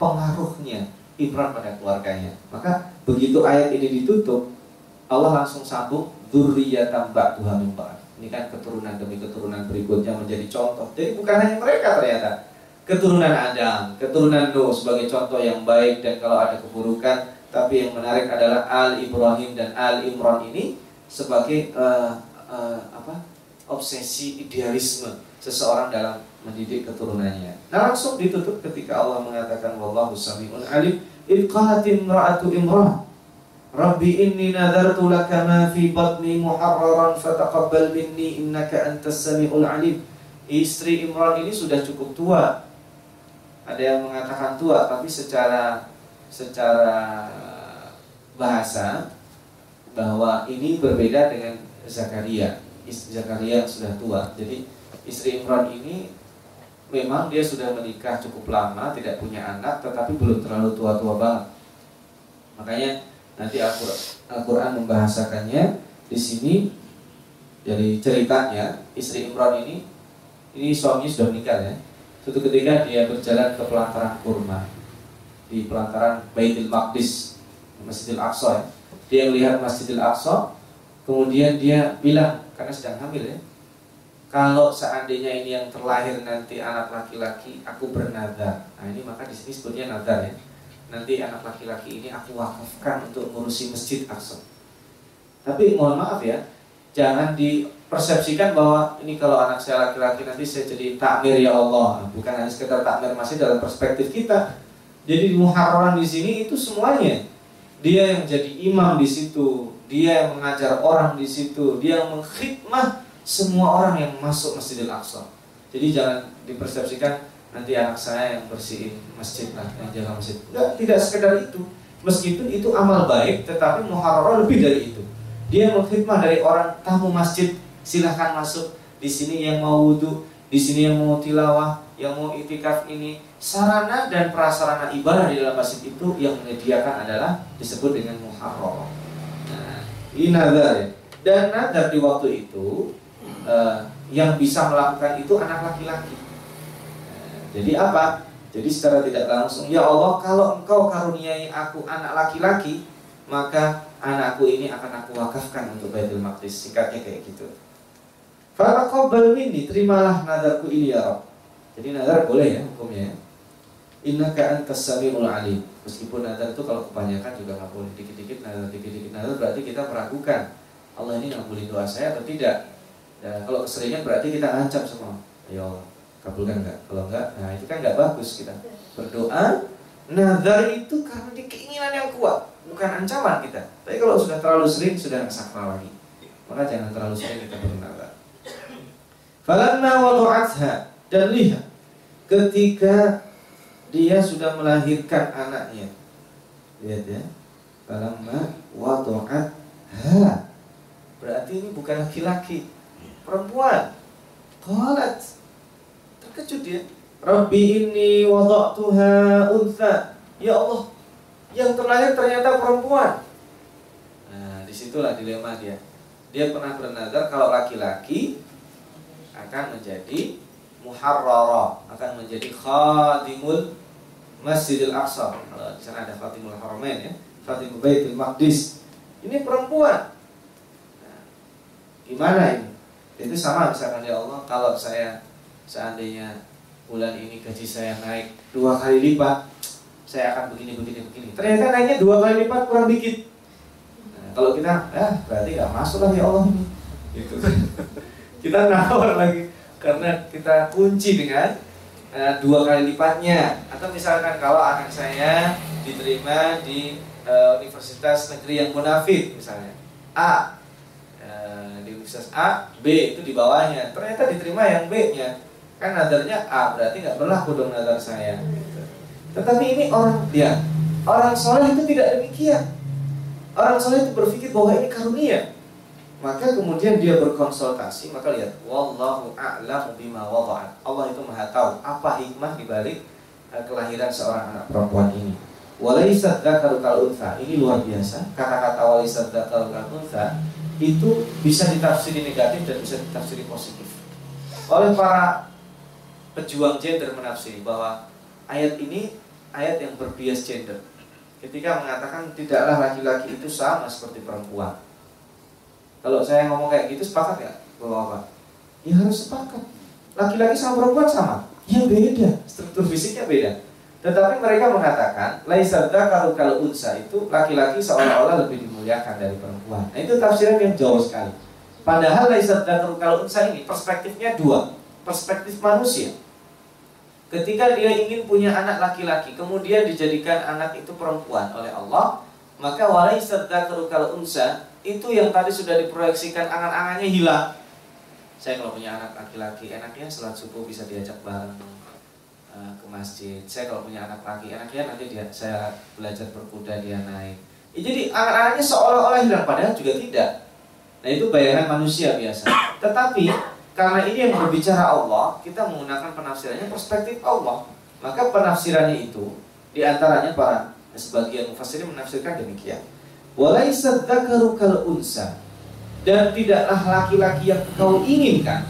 S1: pengaruhnya Imran pada keluarganya. Maka begitu ayat ini ditutup, Allah langsung sambung dzurriyyatan ba'duha min Ini kan keturunan demi keturunan berikutnya menjadi contoh. Jadi bukan hanya mereka ternyata. Keturunan Adam, keturunan Nuh sebagai contoh yang baik dan kalau ada keburukan tapi yang menarik adalah Al Ibrahim dan Al Imran ini sebagai uh, uh, apa obsesi idealisme seseorang dalam mendidik keturunannya. Nah langsung ditutup ketika Allah mengatakan wallahu samiun alim ilqalat imra'atu imran Rabbi inni nadartu laka ma fi batni muharraran fataqabbal minni innaka antas samiul alim. Istri Imran ini sudah cukup tua. Ada yang mengatakan tua tapi secara secara bahasa bahwa ini berbeda dengan Zakaria. Zakaria sudah tua. Jadi istri Imran ini memang dia sudah menikah cukup lama, tidak punya anak, tetapi belum terlalu tua-tua banget. Makanya nanti Al-Quran membahasakannya di sini dari ceritanya istri Imran ini ini suaminya sudah meninggal ya. Suatu ketika dia berjalan ke pelataran kurma di pelataran Baitul Maqdis Masjidil Aqsa ya. Dia melihat Masjidil Aqsa, kemudian dia bilang karena sedang hamil ya. Kalau seandainya ini yang terlahir nanti anak laki-laki, aku bernadar. Nah ini maka di sini sebutnya nadar ya. Nanti anak laki-laki ini aku wakafkan untuk ngurusi Masjid Aqsa. Tapi mohon maaf ya, jangan dipersepsikan bahwa ini kalau anak saya laki-laki nanti saya jadi takmir ya Allah. Bukan hanya sekedar takmir masih dalam perspektif kita, jadi muharram di sini itu semuanya. Dia yang jadi imam di situ, dia yang mengajar orang di situ, dia yang mengkhidmah semua orang yang masuk Masjidil Aqsa. Jadi jangan dipersepsikan nanti anak saya yang bersihin masjid lah, yang jaga masjid. Enggak, tidak sekedar itu. Meskipun itu amal baik, tetapi muharram lebih dari itu. Dia mengkhidmah dari orang tamu masjid, silahkan masuk. Di sini yang mau wudhu, di sini yang mau tilawah, yang mau itikaf ini sarana dan prasarana ibadah di dalam masjid itu yang menyediakan adalah disebut dengan muharram. Nah, ini. Dan nazar di waktu itu uh, yang bisa melakukan itu anak laki-laki. Nah, jadi apa? Jadi secara tidak langsung, ya Allah kalau engkau karuniai aku anak laki-laki, maka anakku ini akan aku wakafkan untuk Baitul Maqdis. Singkatnya kayak gitu. Faraqabbal minni, terimalah nadarku ini ya Rabb. Jadi nazar boleh ya hukumnya ya. Innaka antas samiul alim. Meskipun nazar itu kalau kebanyakan juga nggak boleh dikit-dikit nazar, dikit-dikit nazar berarti kita meragukan Allah ini ngabulin doa saya atau tidak. Dan kalau keseringan berarti kita ancam semua. Ya Allah, kabulkan enggak? Kalau enggak, nah itu kan enggak bagus kita. Berdoa nazar itu karena di keinginan yang kuat, bukan ancaman kita. Tapi kalau sudah terlalu sering sudah sakral lagi. Maka jangan terlalu sering kita bernazar. Falamma wadu'atha dan lihat ketika dia sudah melahirkan anaknya. Lihat ya. Falamma wadu'at ha. Berarti ini bukan laki-laki, perempuan. Qalat. Terkejut dia. Rabbi ini wada'tuha untha. Ya Allah, yang terlahir ternyata perempuan. Nah, di situlah dilema dia. Dia pernah bernazar kalau laki-laki akan menjadi muharrara, akan menjadi khadimul Masjidil Aqsa. Kalau di sana ada Fatimul Haramain ya, Fatimul Baitul Maqdis. Ini perempuan. Nah, gimana ini? Itu sama misalkan ya Allah, kalau saya seandainya bulan ini gaji saya naik dua kali lipat, saya akan begini begini begini. Ternyata naiknya dua kali lipat kurang dikit. Nah, kalau kita, eh berarti nggak masuk lah ya Allah ini. Gitu. kita nawar lagi karena kita kunci dengan uh, dua kali lipatnya. Atau misalkan kalau anak saya diterima di uh, universitas negeri yang munafik misalnya. A. Uh, di universitas A B itu di bawahnya. Ternyata diterima yang B nya kan nadarnya A berarti nggak berlaku dong nadar saya. Tetapi ini orang dia orang soleh itu tidak demikian. Orang soleh itu berpikir bahwa ini karunia maka kemudian dia berkonsultasi maka lihat wallahu a'lamu bima wada'at. Allah itu maha tahu apa hikmah dibalik uh, kelahiran seorang anak perempuan ini. Walaisat dzakaru kal untha. Ini luar biasa. Kata-kata walaisat dzakaru kal untha itu bisa ditafsiri negatif dan bisa ditafsiri positif. Oleh para pejuang gender menafsiri bahwa ayat ini ayat yang berbias gender. Ketika mengatakan tidaklah laki-laki itu sama seperti perempuan kalau saya ngomong kayak gitu sepakat ya bahwa apa? Ya harus sepakat. Laki-laki sama perempuan sama. Ya beda. Struktur fisiknya beda. Tetapi mereka mengatakan, laisarda kalau kalau unsa itu laki-laki seolah-olah lebih dimuliakan dari perempuan. Nah itu tafsiran yang jauh sekali. Padahal laisarda kalau kalau unsa ini perspektifnya dua, perspektif manusia. Ketika dia ingin punya anak laki-laki, kemudian dijadikan anak itu perempuan oleh Allah, maka walai serta kalau unsa itu yang tadi sudah diproyeksikan angan-angannya hilang. Saya kalau punya anak laki-laki, enaknya sholat subuh bisa diajak bareng uh, ke masjid. Saya kalau punya anak laki, enaknya nanti dia saya belajar berkuda dia naik. Ya, jadi angan-angannya seolah-olah hilang padahal juga tidak. Nah itu bayangan manusia biasa. Tetapi karena ini yang berbicara Allah, kita menggunakan penafsirannya perspektif Allah. Maka penafsirannya itu di antaranya para sebagian mufassirin menafsirkan demikian. Walaisa dzakaru kal unsa. Dan tidaklah laki-laki yang kau inginkan.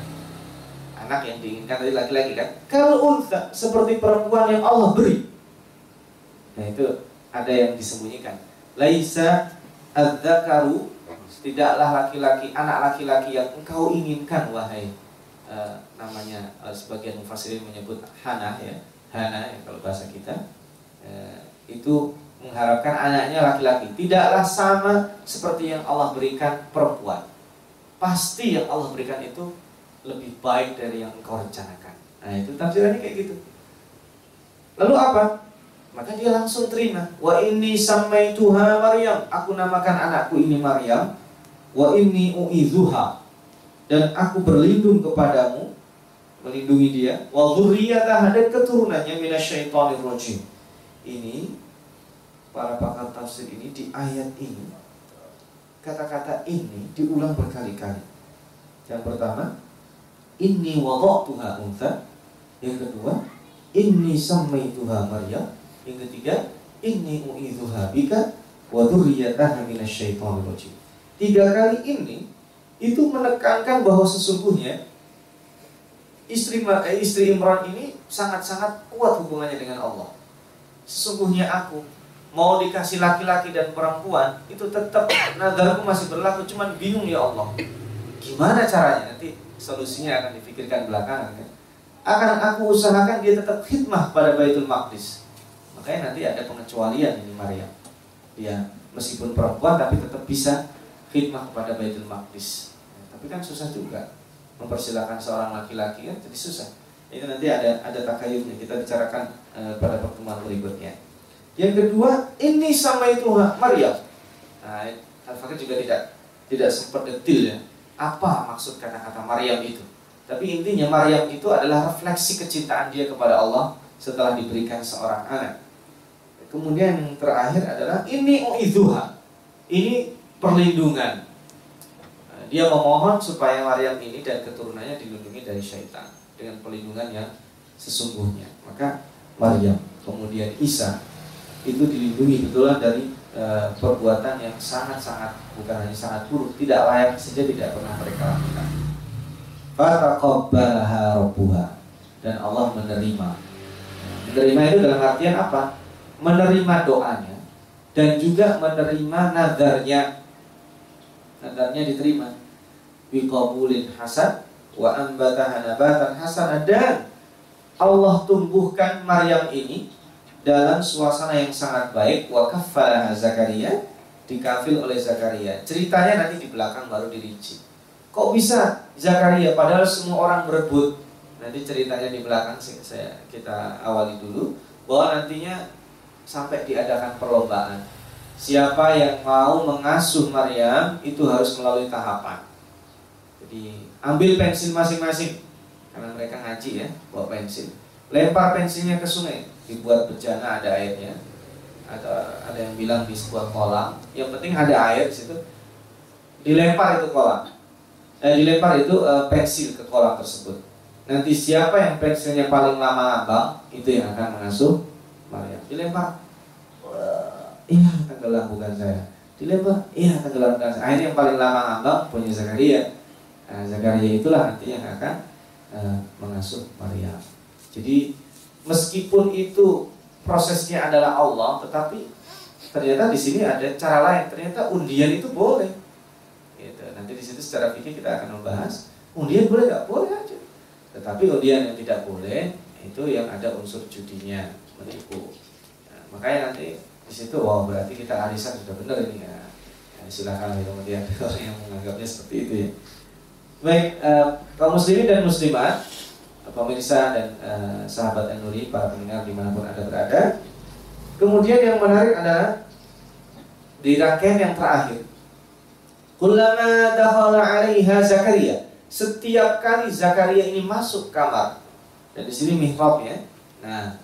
S1: Anak yang diinginkan dari laki-laki kan? Kal unsa seperti perempuan yang Allah beri. Nah itu ada yang disembunyikan. Laisa adzakaru tidaklah laki-laki anak laki-laki yang engkau inginkan wahai uh, namanya uh, sebagian mufassirin menyebut hana ya hana ya kalau bahasa kita uh, itu mengharapkan anaknya laki-laki tidaklah sama seperti yang Allah berikan perempuan. Pasti yang Allah berikan itu lebih baik dari yang engkau rencanakan. Nah itu tafsirannya kayak gitu. Lalu apa? Maka dia langsung terima. Wa ini sampai Tuhan Maryam. Aku namakan anakku ini Maryam. Wa ini uizuha. Dan aku berlindung kepadamu. Melindungi dia. Wa dan keturunannya minasyaitonir rajim. Ini para pakar tafsir ini di ayat ini kata-kata ini diulang berkali-kali. Yang pertama, ini wada'tuha untha. Yang kedua, ini samaituha Maryam. Yang ketiga, ini u'idzuha bika wa dzurriyyataha minasyaitonir rajim. Tiga kali ini itu menekankan bahwa sesungguhnya istri eh, istri Imran ini sangat-sangat kuat hubungannya dengan Allah. Sesungguhnya aku mau dikasih laki-laki dan perempuan itu tetap nadarku masih berlaku cuman bingung ya Allah. Gimana caranya? Nanti solusinya akan dipikirkan belakangan kan? Akan aku usahakan dia tetap khidmah pada Baitul Maqdis. Makanya nanti ada pengecualian ini Maria. Dia meskipun perempuan tapi tetap bisa khidmah kepada Baitul Maqdis. Ya, tapi kan susah juga mempersilahkan seorang laki-laki kan? Jadi susah. Itu nanti ada ada takayunya kita bicarakan uh, pada pertemuan berikutnya yang kedua, ini sama itu Maryam. Nah, Al-Fakir juga tidak tidak sempat detil ya. Apa maksud kata-kata Maryam itu? Tapi intinya Maryam itu adalah refleksi kecintaan dia kepada Allah setelah diberikan seorang anak. Kemudian yang terakhir adalah ini uidzuha. Ini perlindungan. Nah, dia memohon supaya Maryam ini dan keturunannya dilindungi dari syaitan dengan perlindungan yang sesungguhnya. Maka Maryam, kemudian Isa, itu dilindungi betullah dari e, perbuatan yang sangat-sangat bukan hanya sangat buruk, tidak layak saja tidak pernah mereka lakukan. Rabbuha dan Allah menerima. Menerima itu dalam artian apa? Menerima doanya dan juga menerima nadarnya. Nadarnya diterima. Biqabulin hasan wa ambataha nabatan hasan dan Allah tumbuhkan Maryam ini dalam suasana yang sangat baik wa kaffalaha Zakaria dikafil oleh Zakaria. Ceritanya nanti di belakang baru dirinci. Kok bisa Zakaria padahal semua orang berebut Nanti ceritanya di belakang saya kita awali dulu bahwa nantinya sampai diadakan perlombaan. Siapa yang mau mengasuh Maryam itu harus melalui tahapan. Jadi ambil pensil masing-masing karena mereka ngaji ya, bawa pensil. Lempar pensilnya ke sungai, dibuat bejana ada airnya. Ada ada yang bilang di sebuah kolam, yang penting ada air di situ. Dilempar itu kolam. Eh, dilempar itu eh, pensil ke kolam tersebut. Nanti siapa yang pensilnya paling lama abang itu yang akan mengasuh Maryam. Dilempar. Iya, tenggelam bukan saya. Dilempar. Iya, tenggelam bukan saya. Akhirnya yang paling lama abang punya Zakaria. Nah, Zakaria itulah nanti yang akan uh, mengasuh Maryam. Jadi meskipun itu prosesnya adalah Allah, tetapi ternyata di sini ada cara lain. Ternyata undian itu boleh. Gitu. Nanti di situ secara fikih kita akan membahas undian boleh nggak boleh aja. Tetapi undian yang tidak boleh itu yang ada unsur judinya menipu. Nah, makanya nanti di situ, wow berarti kita arisan sudah benar ini ya. Nah, silakan kemudian orang yang menganggapnya seperti itu ya. Baik, uh, kaum muslimin dan muslimat pemirsa dan uh, sahabat Nuri, para pendengar di mana pun anda berada. Kemudian yang menarik adalah di rangkaian yang terakhir. Kullama dakhala 'alaiha Zakaria. Setiap kali Zakaria ini masuk kamar. Dan di sini mihrab ya. Nah,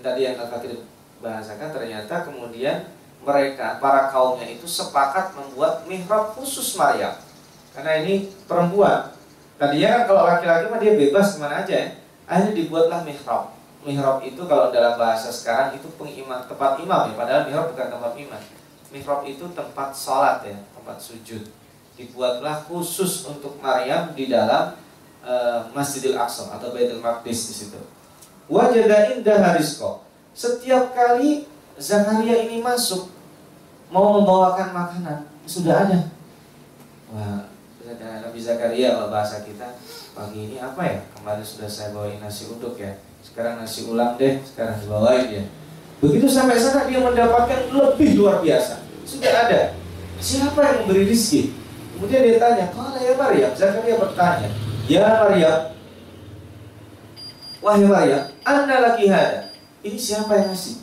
S1: tadi yang Kakak bahasakan ternyata kemudian mereka para kaumnya itu sepakat membuat mihrab khusus Maryam. Karena ini perempuan, Tadinya kan kalau laki-laki mah dia bebas ke mana aja ya. Akhirnya dibuatlah mihrab. Mihrab itu kalau dalam bahasa sekarang itu pengimam, tempat imam ya. Padahal mihrab bukan tempat imam. Mihrab itu tempat sholat ya, tempat sujud. Dibuatlah khusus untuk Maryam di dalam uh, Masjidil Aqsa atau Baitul Maqdis di situ. Wajada indah harizko. Setiap kali Zakaria ini masuk mau membawakan makanan sudah ada. Wah, kata Nabi Zakaria kalau bahasa kita pagi ini apa ya? Kemarin sudah saya bawain nasi uduk ya. Sekarang nasi ulang deh sekarang dibawain ya. Begitu sampai sana dia mendapatkan lebih luar biasa. Sudah ada. Siapa yang memberi rizki? Kemudian dia tanya kalau ya Maryam? Zakaria bertanya ya Maryam wahai Maryam anda laki hada? Ini siapa yang ngasih?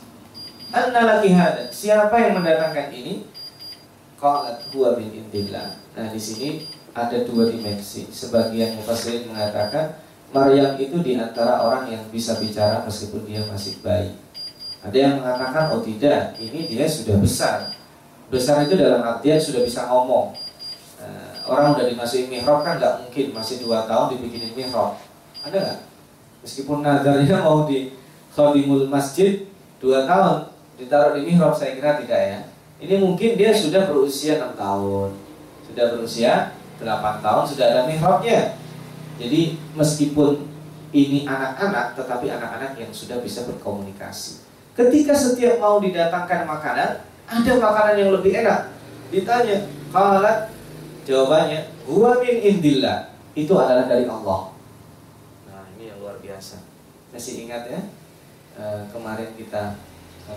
S1: Anda laki hada. Siapa yang mendatangkan ini? Qalat huwa bin indillah. Nah, di sini ada dua dimensi. Sebagian mufassir mengatakan Maryam itu di antara orang yang bisa bicara meskipun dia masih bayi. Ada yang mengatakan oh tidak, ini dia sudah besar. Besar itu dalam artian sudah bisa ngomong. Nah, orang udah dimasukin mihrab kan nggak mungkin masih dua tahun dibikinin mihrab. Ada nggak? Meskipun nadarnya mau di khadimul masjid dua tahun ditaruh di mihrab saya kira tidak ya. Ini mungkin dia sudah berusia enam tahun, sudah berusia 8 tahun sudah ada mihrabnya. Jadi meskipun ini anak-anak tetapi anak-anak yang sudah bisa berkomunikasi. Ketika setiap mau didatangkan makanan, ada makanan yang lebih enak. Ditanya, qalat jawabannya, huwa min indillah. Itu adalah dari Allah. Nah, ini yang luar biasa. Masih ingat ya? E, kemarin kita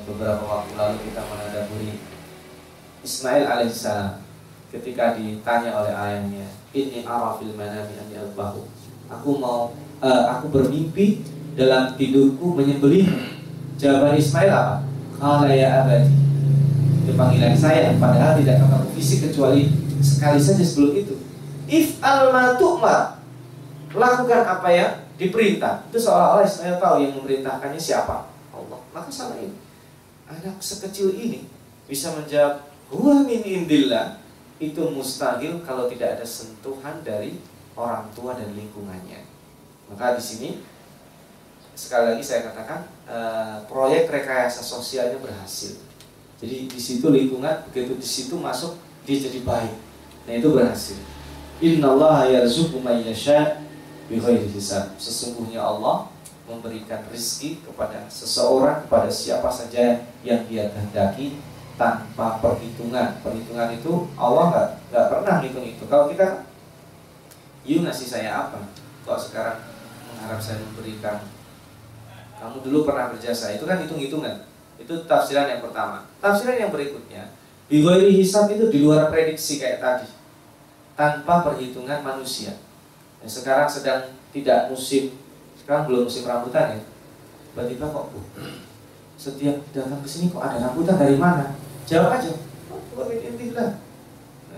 S1: beberapa waktu lalu kita menadaburi Ismail alaihissalam ketika ditanya oleh ayahnya, ini arafil manami an yalbahu. Aku mau uh, aku bermimpi dalam tidurku menyembelih. Jawaban Ismail apa? Kala ya abadi. Itu panggilan saya padahal tidak ketemu fisik kecuali sekali saja sebelum itu. If al tu'mar lakukan apa ya diperintah. Itu seolah-olah Ismail tahu yang memerintahkannya siapa? Allah. Maka sama ini. Anak sekecil ini bisa menjawab huwa min indillah itu mustahil kalau tidak ada sentuhan dari orang tua dan lingkungannya. Maka di sini sekali lagi saya katakan uh, proyek rekayasa sosialnya berhasil. Jadi di situ lingkungan begitu di situ masuk dia jadi baik. Nah itu berhasil. Innallaha yarzuqu may yasha. Sesungguhnya Allah memberikan rezeki kepada seseorang kepada siapa saja yang dia kehendaki tanpa perhitungan. Perhitungan itu Allah nggak nggak pernah hitung itu. Kalau kita, you ngasih saya apa? Kalau sekarang mengharap saya memberikan, kamu dulu pernah berjasa, itu kan hitung-hitungan. Itu tafsiran yang pertama. Tafsiran yang berikutnya, Bigoiri hisab itu di luar prediksi kayak tadi, tanpa perhitungan manusia. Yang sekarang sedang tidak musim sekarang belum musim rambutan ya tiba-tiba kok setiap datang ke sini kok ada rambutan dari mana jawab aja.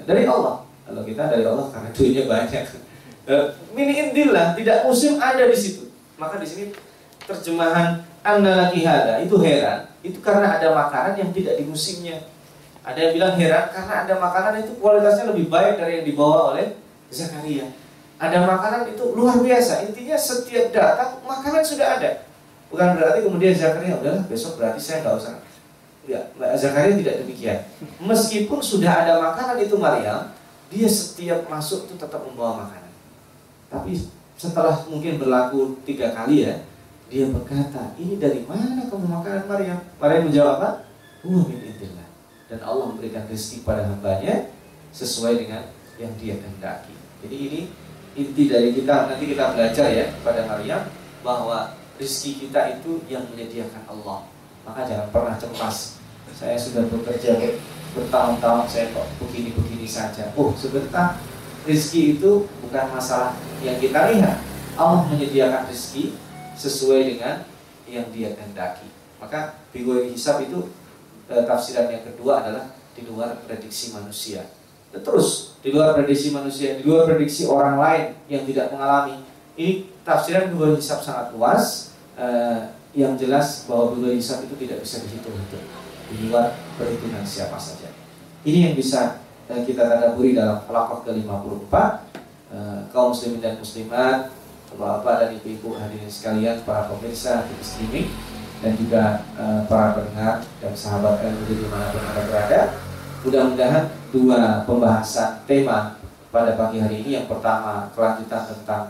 S1: Dari Allah. Kalau kita dari Allah karena duitnya banyak. Eh, mini intilah tidak musim ada di situ. Maka di sini terjemahan annalaki hada itu heran. Itu karena ada makanan yang tidak di musimnya. Ada yang bilang heran karena ada makanan itu kualitasnya lebih baik dari yang dibawa oleh Zakaria. Ada makanan itu luar biasa. Intinya setiap datang makanan sudah ada. Bukan berarti kemudian Zakaria udahlah besok berarti saya nggak usah ya Zakaria tidak demikian meskipun sudah ada makanan itu Maryam dia setiap masuk itu tetap membawa makanan tapi setelah mungkin berlaku tiga kali ya dia berkata, ini dari mana kamu makanan Maryam? Maryam menjawab apa? Min indillah. Dan Allah memberikan rezeki pada hambanya sesuai dengan yang dia kehendaki. Jadi ini inti dari kita nanti kita belajar ya pada Maryam bahwa rezeki kita itu yang menyediakan Allah. Maka jangan pernah cemas. Saya sudah bekerja bertahun-tahun saya kok begini-begini saja. Oh sebentar rezeki itu bukan masalah yang kita lihat. Allah menyediakan rezeki sesuai dengan yang dia kehendaki. Maka bigoi hisab itu e, tafsiran yang kedua adalah di luar prediksi manusia. Dan terus di luar prediksi manusia, di luar prediksi orang lain yang tidak mengalami. Ini tafsiran bigoi hisab sangat luas. E, yang jelas bahwa bigoi hisab itu tidak bisa dihitung-hitung di luar perhitungan siapa saja. Ini yang bisa e, kita tadaburi dalam halaqah ke-54 e, kaum muslimin dan muslimat Bapak dan Ibu-ibu hadirin sekalian, para pemirsa di streaming dan juga uh, para pendengar dan sahabat LMD di mana pun anda berada. Mudah-mudahan dua pembahasan tema pada pagi hari ini yang pertama kelanjutan tentang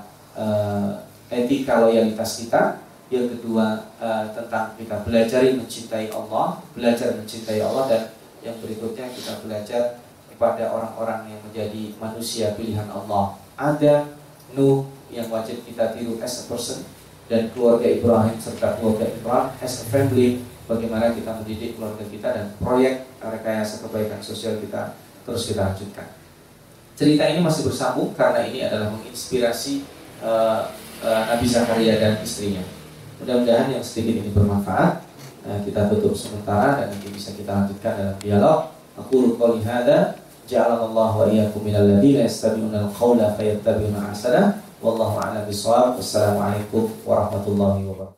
S1: etika loyalitas kita, yang kedua uh, tentang kita belajar mencintai Allah, belajar mencintai Allah dan yang berikutnya kita belajar kepada orang-orang yang menjadi manusia pilihan Allah. Ada Nuh, yang wajib kita tiru as a person dan keluarga Ibrahim serta keluarga Ibrahim as a family bagaimana kita mendidik keluarga kita dan proyek rekayasa kebaikan sosial kita terus kita lanjutkan. Cerita ini masih bersambung karena ini adalah menginspirasi uh, uh, Nabi Zakaria dan istrinya. Mudah-mudahan yang sedikit ini bermanfaat. Uh, kita tutup sementara dan nanti bisa kita lanjutkan dalam dialog. Aku qouli hada ja'alallahu wa iyyakum minal ladzina yastabi'una al-qawla fayattabi'una ahsana Wallahu a'lam bishawab. Wassalamualaikum warahmatullahi wabarakatuh.